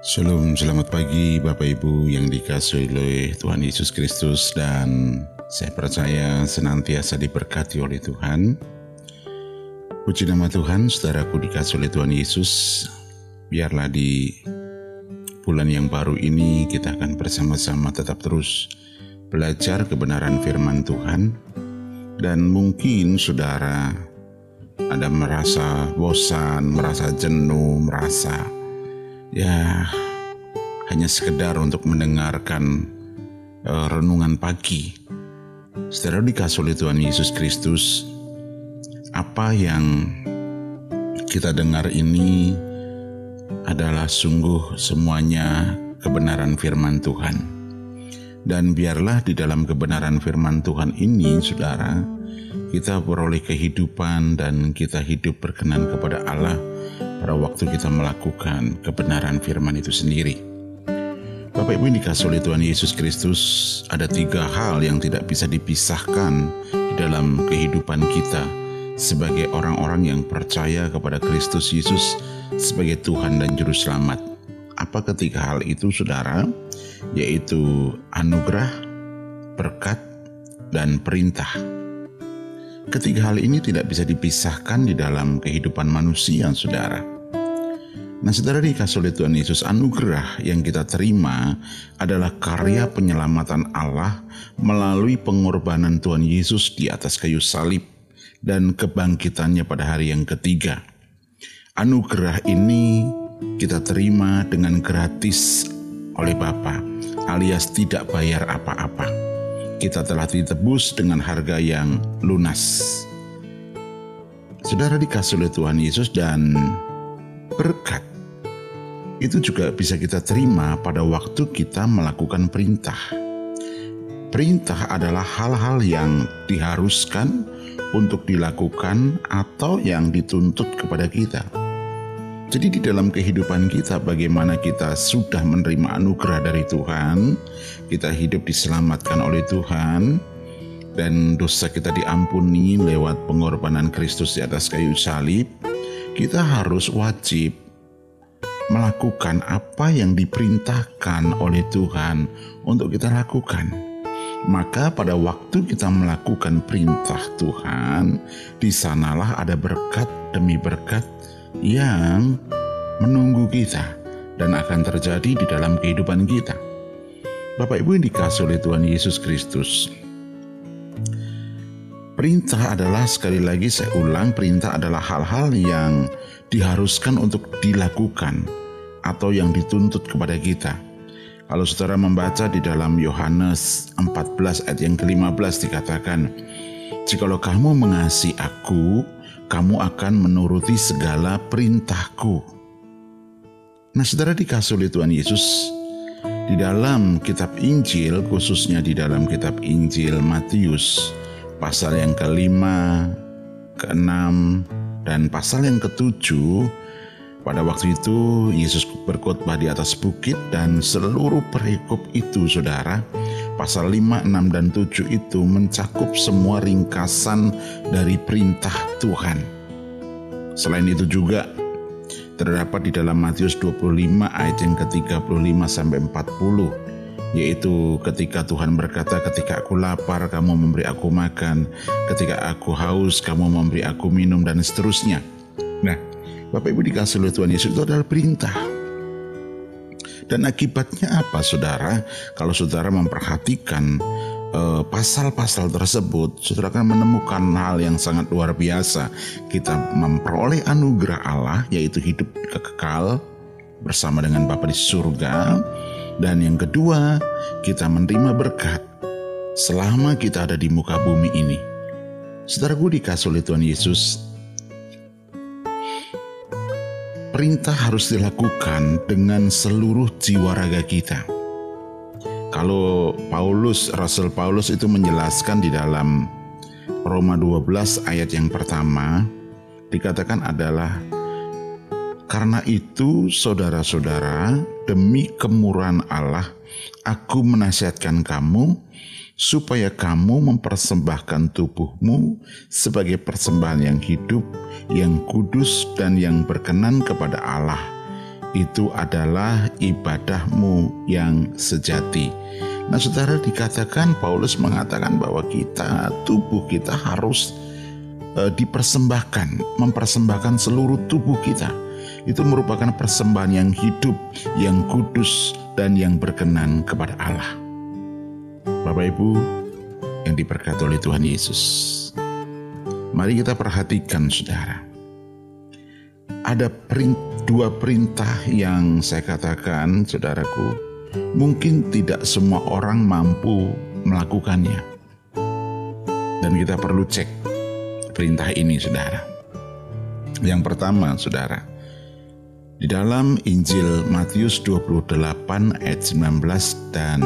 Shalom, selamat pagi Bapak Ibu yang dikasih oleh Tuhan Yesus Kristus dan saya percaya senantiasa diberkati oleh Tuhan. Puji nama Tuhan, saudaraku dikasih oleh Tuhan Yesus. Biarlah di bulan yang baru ini kita akan bersama-sama tetap terus belajar kebenaran firman Tuhan. Dan mungkin saudara ada merasa bosan, merasa jenuh, merasa ya hanya sekedar untuk mendengarkan uh, renungan pagi. Setelah dikasih oleh Tuhan Yesus Kristus, apa yang kita dengar ini adalah sungguh semuanya kebenaran firman Tuhan. Dan biarlah di dalam kebenaran firman Tuhan ini, saudara, kita beroleh kehidupan dan kita hidup berkenan kepada Allah pada waktu kita melakukan kebenaran firman itu sendiri. Bapak Ibu yang dikasih oleh Tuhan Yesus Kristus, ada tiga hal yang tidak bisa dipisahkan di dalam kehidupan kita sebagai orang-orang yang percaya kepada Kristus Yesus sebagai Tuhan dan Juru Selamat. Apa ketiga hal itu saudara? Yaitu anugerah, berkat, dan perintah. Ketiga hal ini tidak bisa dipisahkan di dalam kehidupan manusia, saudara. Nah, saudara dikasih oleh Tuhan Yesus, anugerah yang kita terima adalah karya penyelamatan Allah melalui pengorbanan Tuhan Yesus di atas kayu salib dan kebangkitannya pada hari yang ketiga. Anugerah ini kita terima dengan gratis oleh Bapa, alias tidak bayar apa-apa kita telah ditebus dengan harga yang lunas. Saudara dikasih oleh Tuhan Yesus dan berkat itu juga bisa kita terima pada waktu kita melakukan perintah. Perintah adalah hal-hal yang diharuskan untuk dilakukan atau yang dituntut kepada kita. Jadi di dalam kehidupan kita bagaimana kita sudah menerima anugerah dari Tuhan, kita hidup diselamatkan oleh Tuhan, dan dosa kita diampuni lewat pengorbanan Kristus di atas kayu salib, kita harus wajib melakukan apa yang diperintahkan oleh Tuhan untuk kita lakukan. Maka pada waktu kita melakukan perintah Tuhan, di sanalah ada berkat demi berkat yang menunggu kita dan akan terjadi di dalam kehidupan kita. Bapak Ibu yang dikasih oleh Tuhan Yesus Kristus. Perintah adalah sekali lagi saya ulang, perintah adalah hal-hal yang diharuskan untuk dilakukan atau yang dituntut kepada kita. Kalau saudara membaca di dalam Yohanes 14 ayat yang ke-15 dikatakan, Jikalau kamu mengasihi aku, kamu akan menuruti segala perintahku. Nah, saudara dikasih oleh Tuhan Yesus di dalam kitab Injil, khususnya di dalam kitab Injil Matius, pasal yang kelima, keenam, dan pasal yang ketujuh, pada waktu itu Yesus berkhotbah di atas bukit dan seluruh perikop itu saudara pasal 5, 6, dan 7 itu mencakup semua ringkasan dari perintah Tuhan. Selain itu juga terdapat di dalam Matius 25 ayat yang ke-35 sampai 40 yaitu ketika Tuhan berkata ketika aku lapar kamu memberi aku makan ketika aku haus kamu memberi aku minum dan seterusnya. Nah, Bapak Ibu dikasih oleh Tuhan Yesus itu adalah perintah. Dan akibatnya apa saudara? Kalau saudara memperhatikan eh, pasal-pasal tersebut, saudara akan menemukan hal yang sangat luar biasa. Kita memperoleh anugerah Allah, yaitu hidup kekal bersama dengan Bapa di surga. Dan yang kedua, kita menerima berkat selama kita ada di muka bumi ini. Saudara gue dikasih oleh Tuhan Yesus perintah harus dilakukan dengan seluruh jiwa raga kita. Kalau Paulus, Rasul Paulus itu menjelaskan di dalam Roma 12 ayat yang pertama, dikatakan adalah karena itu saudara-saudara, demi kemurahan Allah, aku menasihatkan kamu supaya kamu mempersembahkan tubuhmu sebagai persembahan yang hidup, yang kudus, dan yang berkenan kepada Allah, itu adalah ibadahmu yang sejati. Nah, saudara dikatakan Paulus mengatakan bahwa kita tubuh kita harus e, dipersembahkan, mempersembahkan seluruh tubuh kita. Itu merupakan persembahan yang hidup, yang kudus dan yang berkenan kepada Allah. Bapak Ibu yang diberkati oleh Tuhan Yesus. Mari kita perhatikan saudara. Ada dua perintah yang saya katakan saudaraku mungkin tidak semua orang mampu melakukannya. Dan kita perlu cek perintah ini, saudara. Yang pertama, saudara, di dalam Injil Matius 28 ayat 19 dan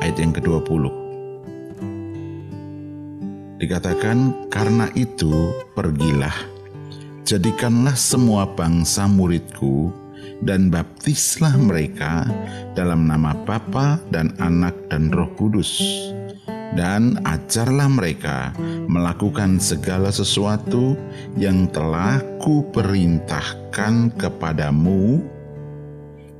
ayat yang ke-20. Dikatakan, karena itu pergilah, jadikanlah semua bangsa muridku, dan baptislah mereka dalam nama Bapa dan Anak dan Roh Kudus. Dan ajarlah mereka melakukan segala sesuatu yang telah kuperintahkan kepadamu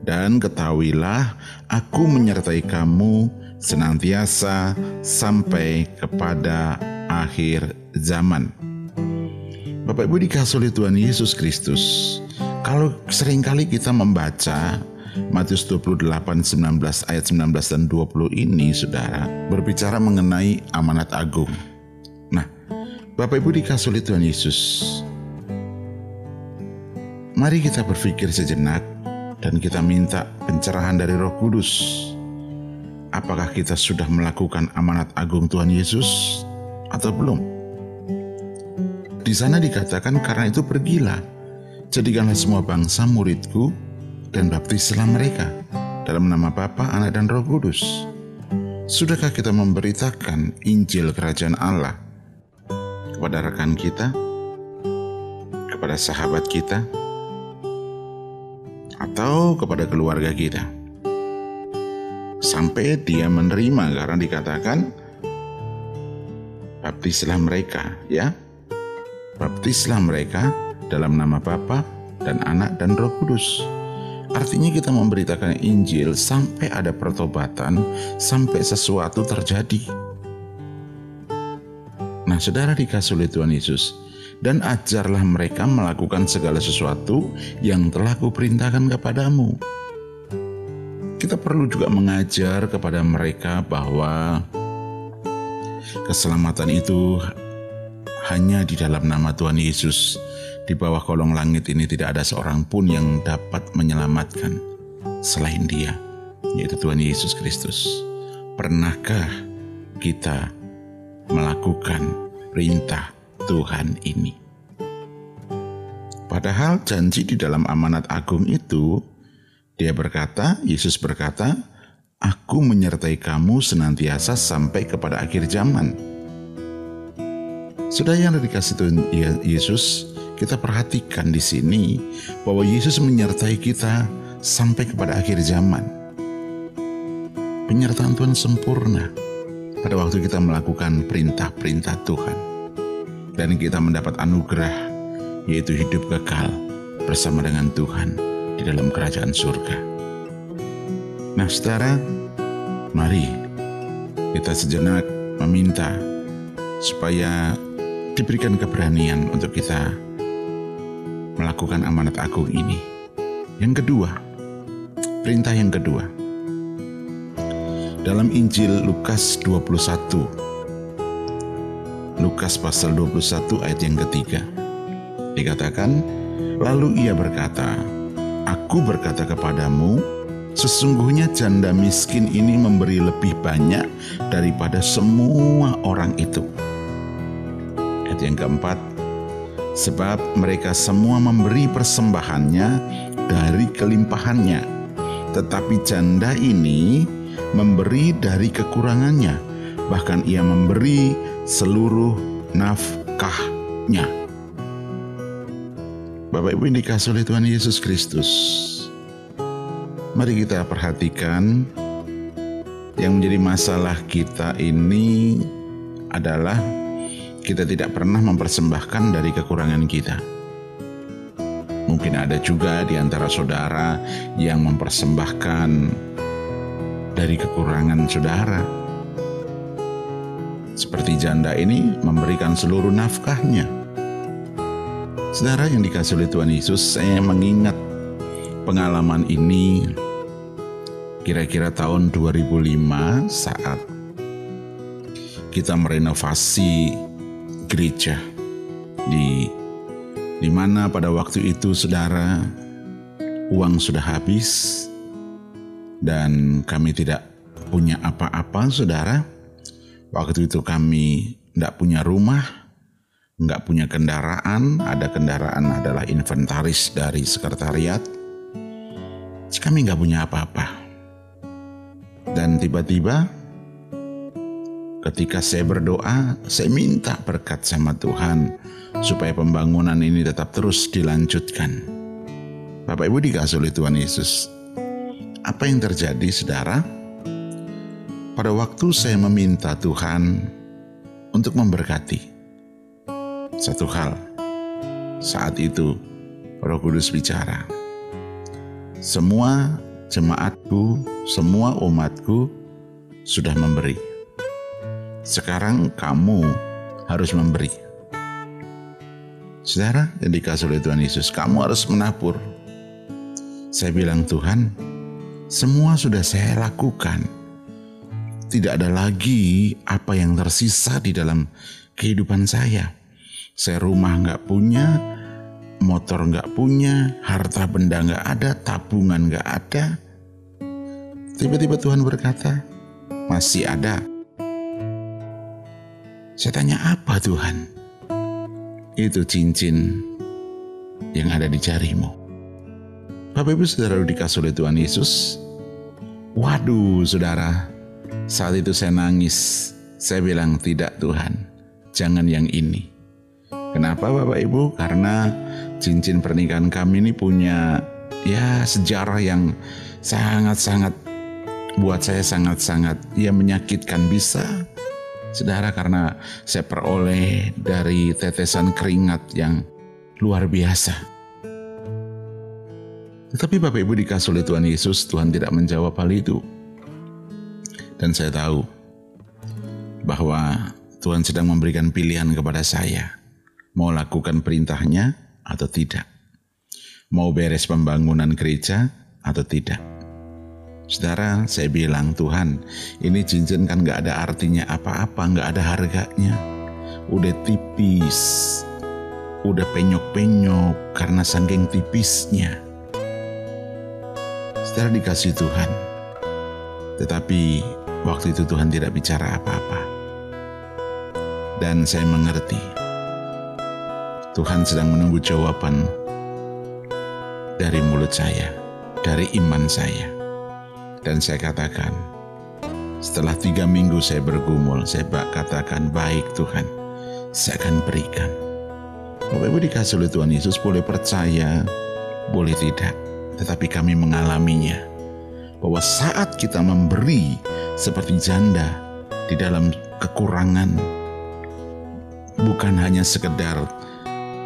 dan ketahuilah aku menyertai kamu senantiasa sampai kepada akhir zaman. Bapak Ibu dikasih oleh Tuhan Yesus Kristus, kalau sering kali kita membaca Matius 28, 19, ayat 19 dan 20 ini, saudara, berbicara mengenai amanat agung. Nah, Bapak Ibu dikasih oleh Tuhan Yesus, mari kita berpikir sejenak dan kita minta pencerahan dari roh kudus. Apakah kita sudah melakukan amanat agung Tuhan Yesus atau belum? Di sana dikatakan karena itu pergilah Jadikanlah semua bangsa muridku dan baptislah mereka dalam nama Bapa, Anak, dan Roh Kudus. Sudahkah kita memberitakan Injil Kerajaan Allah kepada rekan kita, kepada sahabat kita, atau kepada keluarga kita? Sampai dia menerima karena dikatakan baptislah mereka, ya. Baptislah mereka dalam nama Bapa dan Anak dan Roh Kudus. Artinya kita memberitakan Injil sampai ada pertobatan, sampai sesuatu terjadi. Nah, saudara dikasih oleh Tuhan Yesus, dan ajarlah mereka melakukan segala sesuatu yang telah kuperintahkan kepadamu. Kita perlu juga mengajar kepada mereka bahwa keselamatan itu hanya di dalam nama Tuhan Yesus di bawah kolong langit ini tidak ada seorang pun yang dapat menyelamatkan selain Dia, yaitu Tuhan Yesus Kristus. Pernahkah kita melakukan perintah Tuhan ini? Padahal janji di dalam amanat agung itu, dia berkata, Yesus berkata, Aku menyertai kamu senantiasa sampai kepada akhir zaman. Sudah yang dikasih Tuhan Yesus, kita perhatikan di sini bahwa Yesus menyertai kita sampai kepada akhir zaman. Penyertaan Tuhan sempurna pada waktu kita melakukan perintah-perintah Tuhan. Dan kita mendapat anugerah yaitu hidup kekal bersama dengan Tuhan dalam kerajaan surga. Nah saudara, mari kita sejenak meminta supaya diberikan keberanian untuk kita melakukan amanat agung ini. Yang kedua, perintah yang kedua. Dalam Injil Lukas 21, Lukas pasal 21 ayat yang ketiga, dikatakan, Lalu ia berkata, Aku berkata kepadamu, sesungguhnya janda miskin ini memberi lebih banyak daripada semua orang itu. Ayat yang keempat, sebab mereka semua memberi persembahannya dari kelimpahannya. Tetapi janda ini memberi dari kekurangannya, bahkan ia memberi seluruh nafkahnya. Bapak Ibu yang dikasih oleh Tuhan Yesus Kristus, mari kita perhatikan yang menjadi masalah kita ini adalah kita tidak pernah mempersembahkan dari kekurangan kita. Mungkin ada juga di antara saudara yang mempersembahkan dari kekurangan saudara. Seperti janda ini memberikan seluruh nafkahnya. Saudara yang dikasih oleh Tuhan Yesus, saya mengingat pengalaman ini kira-kira tahun 2005 saat kita merenovasi gereja di di mana pada waktu itu saudara uang sudah habis dan kami tidak punya apa-apa saudara. Waktu itu kami tidak punya rumah, nggak punya kendaraan, ada kendaraan adalah inventaris dari sekretariat. Kami nggak punya apa-apa. Dan tiba-tiba ketika saya berdoa, saya minta berkat sama Tuhan supaya pembangunan ini tetap terus dilanjutkan. Bapak Ibu dikasih oleh Tuhan Yesus. Apa yang terjadi saudara? Pada waktu saya meminta Tuhan untuk memberkati satu hal, saat itu Roh Kudus bicara, semua jemaatku, semua umatku sudah memberi. Sekarang kamu harus memberi. Saudara yang dikasih oleh Tuhan Yesus, kamu harus menabur. Saya bilang Tuhan, semua sudah saya lakukan. Tidak ada lagi apa yang tersisa di dalam kehidupan saya. Saya rumah nggak punya, motor nggak punya, harta benda nggak ada, tabungan nggak ada. Tiba-tiba Tuhan berkata, masih ada. Saya tanya apa Tuhan? itu cincin yang ada di jarimu. Bapak Ibu Saudara dikasih oleh Tuhan Yesus. Waduh saudara, saat itu saya nangis. Saya bilang tidak Tuhan, jangan yang ini. Kenapa Bapak Ibu? Karena cincin pernikahan kami ini punya ya sejarah yang sangat-sangat buat saya sangat-sangat ya menyakitkan bisa Saudara karena saya peroleh dari tetesan keringat yang luar biasa. Tetapi Bapak Ibu dikasih oleh Tuhan Yesus, Tuhan tidak menjawab hal itu. Dan saya tahu bahwa Tuhan sedang memberikan pilihan kepada saya. Mau lakukan perintahnya atau tidak. Mau beres pembangunan gereja atau tidak Saudara, saya bilang Tuhan, ini cincin kan gak ada artinya apa-apa, gak ada harganya. Udah tipis, udah penyok-penyok karena saking tipisnya. Saudara dikasih Tuhan, tetapi waktu itu Tuhan tidak bicara apa-apa. Dan saya mengerti, Tuhan sedang menunggu jawaban dari mulut saya, dari iman saya. Dan saya katakan, setelah tiga minggu saya bergumul, saya katakan, baik Tuhan, saya akan berikan. Bapak Ibu dikasih oleh Tuhan Yesus boleh percaya, boleh tidak. Tetapi kami mengalaminya. Bahwa saat kita memberi seperti janda di dalam kekurangan, bukan hanya sekedar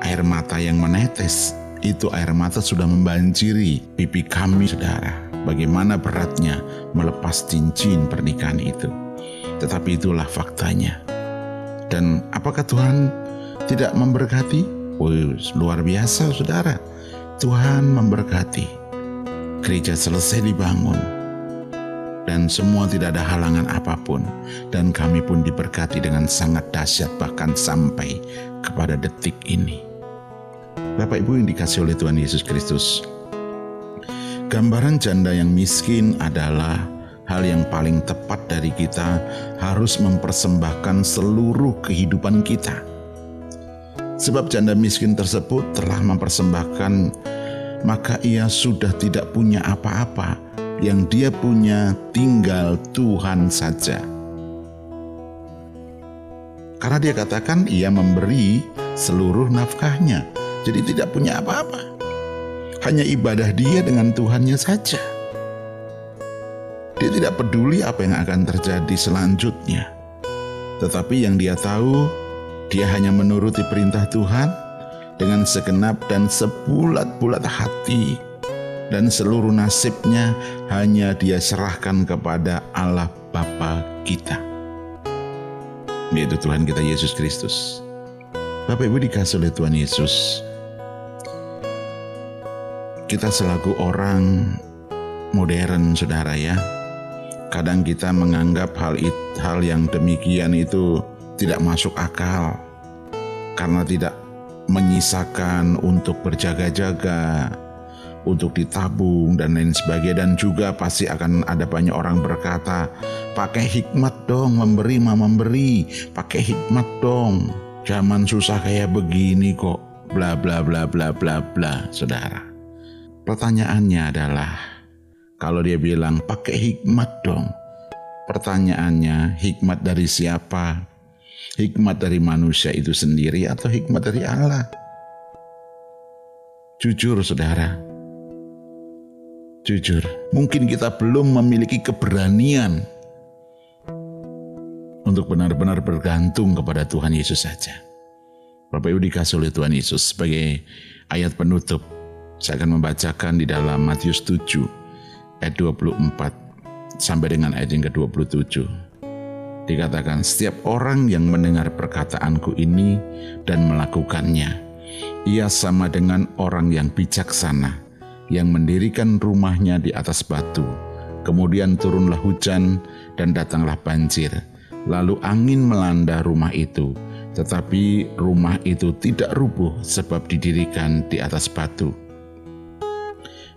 air mata yang menetes, itu air mata sudah membanjiri pipi kami, saudara bagaimana beratnya melepas cincin pernikahan itu. Tetapi itulah faktanya. Dan apakah Tuhan tidak memberkati? Oh, luar biasa saudara. Tuhan memberkati. Gereja selesai dibangun. Dan semua tidak ada halangan apa pun. Dan kami pun diberkati dengan sangat dahsyat bahkan sampai kepada detik ini. Bapak Ibu yang dikasih oleh Tuhan Yesus Kristus, Gambaran janda yang miskin adalah hal yang paling tepat dari kita harus mempersembahkan seluruh kehidupan kita. Sebab janda miskin tersebut telah mempersembahkan, maka ia sudah tidak punya apa-apa. Yang dia punya tinggal Tuhan saja. Karena dia katakan ia memberi seluruh nafkahnya, jadi tidak punya apa-apa hanya ibadah dia dengan Tuhannya saja. Dia tidak peduli apa yang akan terjadi selanjutnya. Tetapi yang dia tahu, dia hanya menuruti perintah Tuhan, dengan segenap dan sebulat-bulat hati dan seluruh nasibnya hanya dia serahkan kepada Allah Bapa kita yaitu Tuhan kita Yesus Kristus. Bapak Ibu dikasih oleh Tuhan Yesus. Kita selaku orang modern saudara ya. Kadang kita menganggap hal it, hal yang demikian itu tidak masuk akal karena tidak menyisakan untuk berjaga-jaga, untuk ditabung dan lain sebagainya. Dan juga pasti akan ada banyak orang berkata pakai hikmat dong memberi mah memberi. Pakai hikmat dong. Zaman susah kayak begini kok. Bla bla bla bla bla bla saudara pertanyaannya adalah kalau dia bilang pakai hikmat dong. Pertanyaannya hikmat dari siapa? Hikmat dari manusia itu sendiri atau hikmat dari Allah? Jujur saudara. Jujur, mungkin kita belum memiliki keberanian untuk benar-benar bergantung kepada Tuhan Yesus saja. Bapak Ibu dikasih oleh Tuhan Yesus sebagai ayat penutup. Saya akan membacakan di dalam Matius 7 ayat 24 sampai dengan ayat yang ke-27. Dikatakan setiap orang yang mendengar perkataanku ini dan melakukannya, ia sama dengan orang yang bijaksana yang mendirikan rumahnya di atas batu. Kemudian turunlah hujan dan datanglah banjir. Lalu angin melanda rumah itu, tetapi rumah itu tidak rubuh sebab didirikan di atas batu.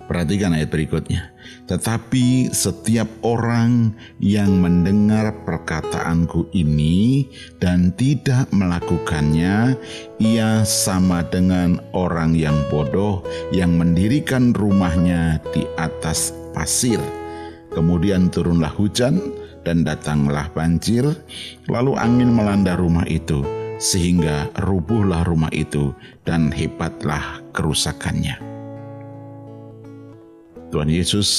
Perhatikan ayat berikutnya. Tetapi setiap orang yang mendengar perkataanku ini dan tidak melakukannya, ia sama dengan orang yang bodoh yang mendirikan rumahnya di atas pasir. Kemudian turunlah hujan dan datanglah banjir, lalu angin melanda rumah itu, sehingga rubuhlah rumah itu dan hebatlah kerusakannya. Tuhan Yesus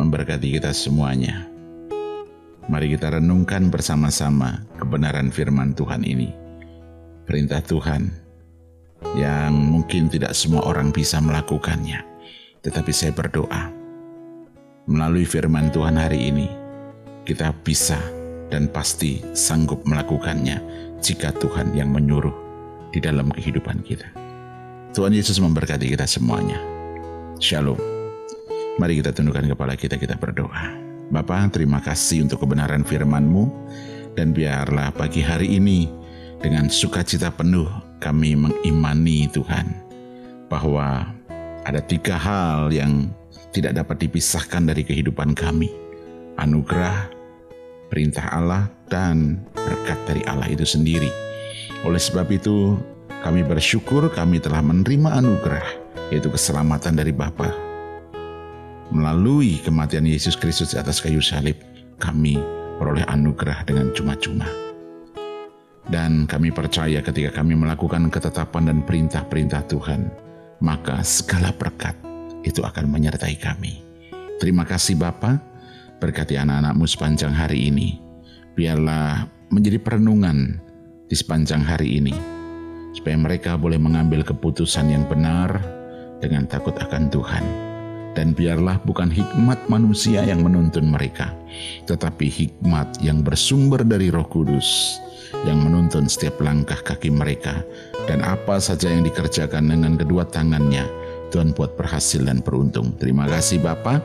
memberkati kita semuanya. Mari kita renungkan bersama-sama kebenaran firman Tuhan ini. Perintah Tuhan yang mungkin tidak semua orang bisa melakukannya. Tetapi saya berdoa, melalui firman Tuhan hari ini, kita bisa dan pasti sanggup melakukannya jika Tuhan yang menyuruh di dalam kehidupan kita. Tuhan Yesus memberkati kita semuanya. Shalom. Mari kita tundukkan kepala kita, kita berdoa. Bapa, terima kasih untuk kebenaran firman-Mu, dan biarlah pagi hari ini dengan sukacita penuh kami mengimani Tuhan, bahwa ada tiga hal yang tidak dapat dipisahkan dari kehidupan kami. Anugerah, perintah Allah, dan berkat dari Allah itu sendiri. Oleh sebab itu, kami bersyukur kami telah menerima anugerah, yaitu keselamatan dari Bapa melalui kematian Yesus Kristus di atas kayu salib, kami peroleh anugerah dengan cuma-cuma. Dan kami percaya ketika kami melakukan ketetapan dan perintah-perintah Tuhan, maka segala berkat itu akan menyertai kami. Terima kasih Bapa, berkati anak-anakmu sepanjang hari ini. Biarlah menjadi perenungan di sepanjang hari ini, supaya mereka boleh mengambil keputusan yang benar dengan takut akan Tuhan dan biarlah bukan hikmat manusia yang menuntun mereka, tetapi hikmat yang bersumber dari Roh Kudus yang menuntun setiap langkah kaki mereka, dan apa saja yang dikerjakan dengan kedua tangannya, Tuhan buat berhasil dan beruntung. Terima kasih Bapa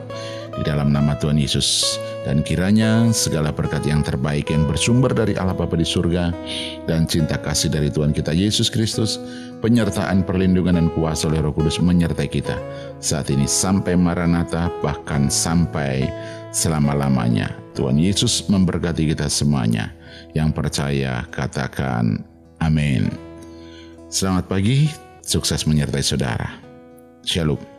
di dalam nama Tuhan Yesus. Dan kiranya segala berkat yang terbaik yang bersumber dari Allah Bapa di surga dan cinta kasih dari Tuhan kita Yesus Kristus, penyertaan perlindungan dan kuasa oleh Roh Kudus menyertai kita saat ini sampai Maranatha bahkan sampai selama-lamanya. Tuhan Yesus memberkati kita semuanya. Yang percaya katakan amin. Selamat pagi, sukses menyertai saudara. Shalom.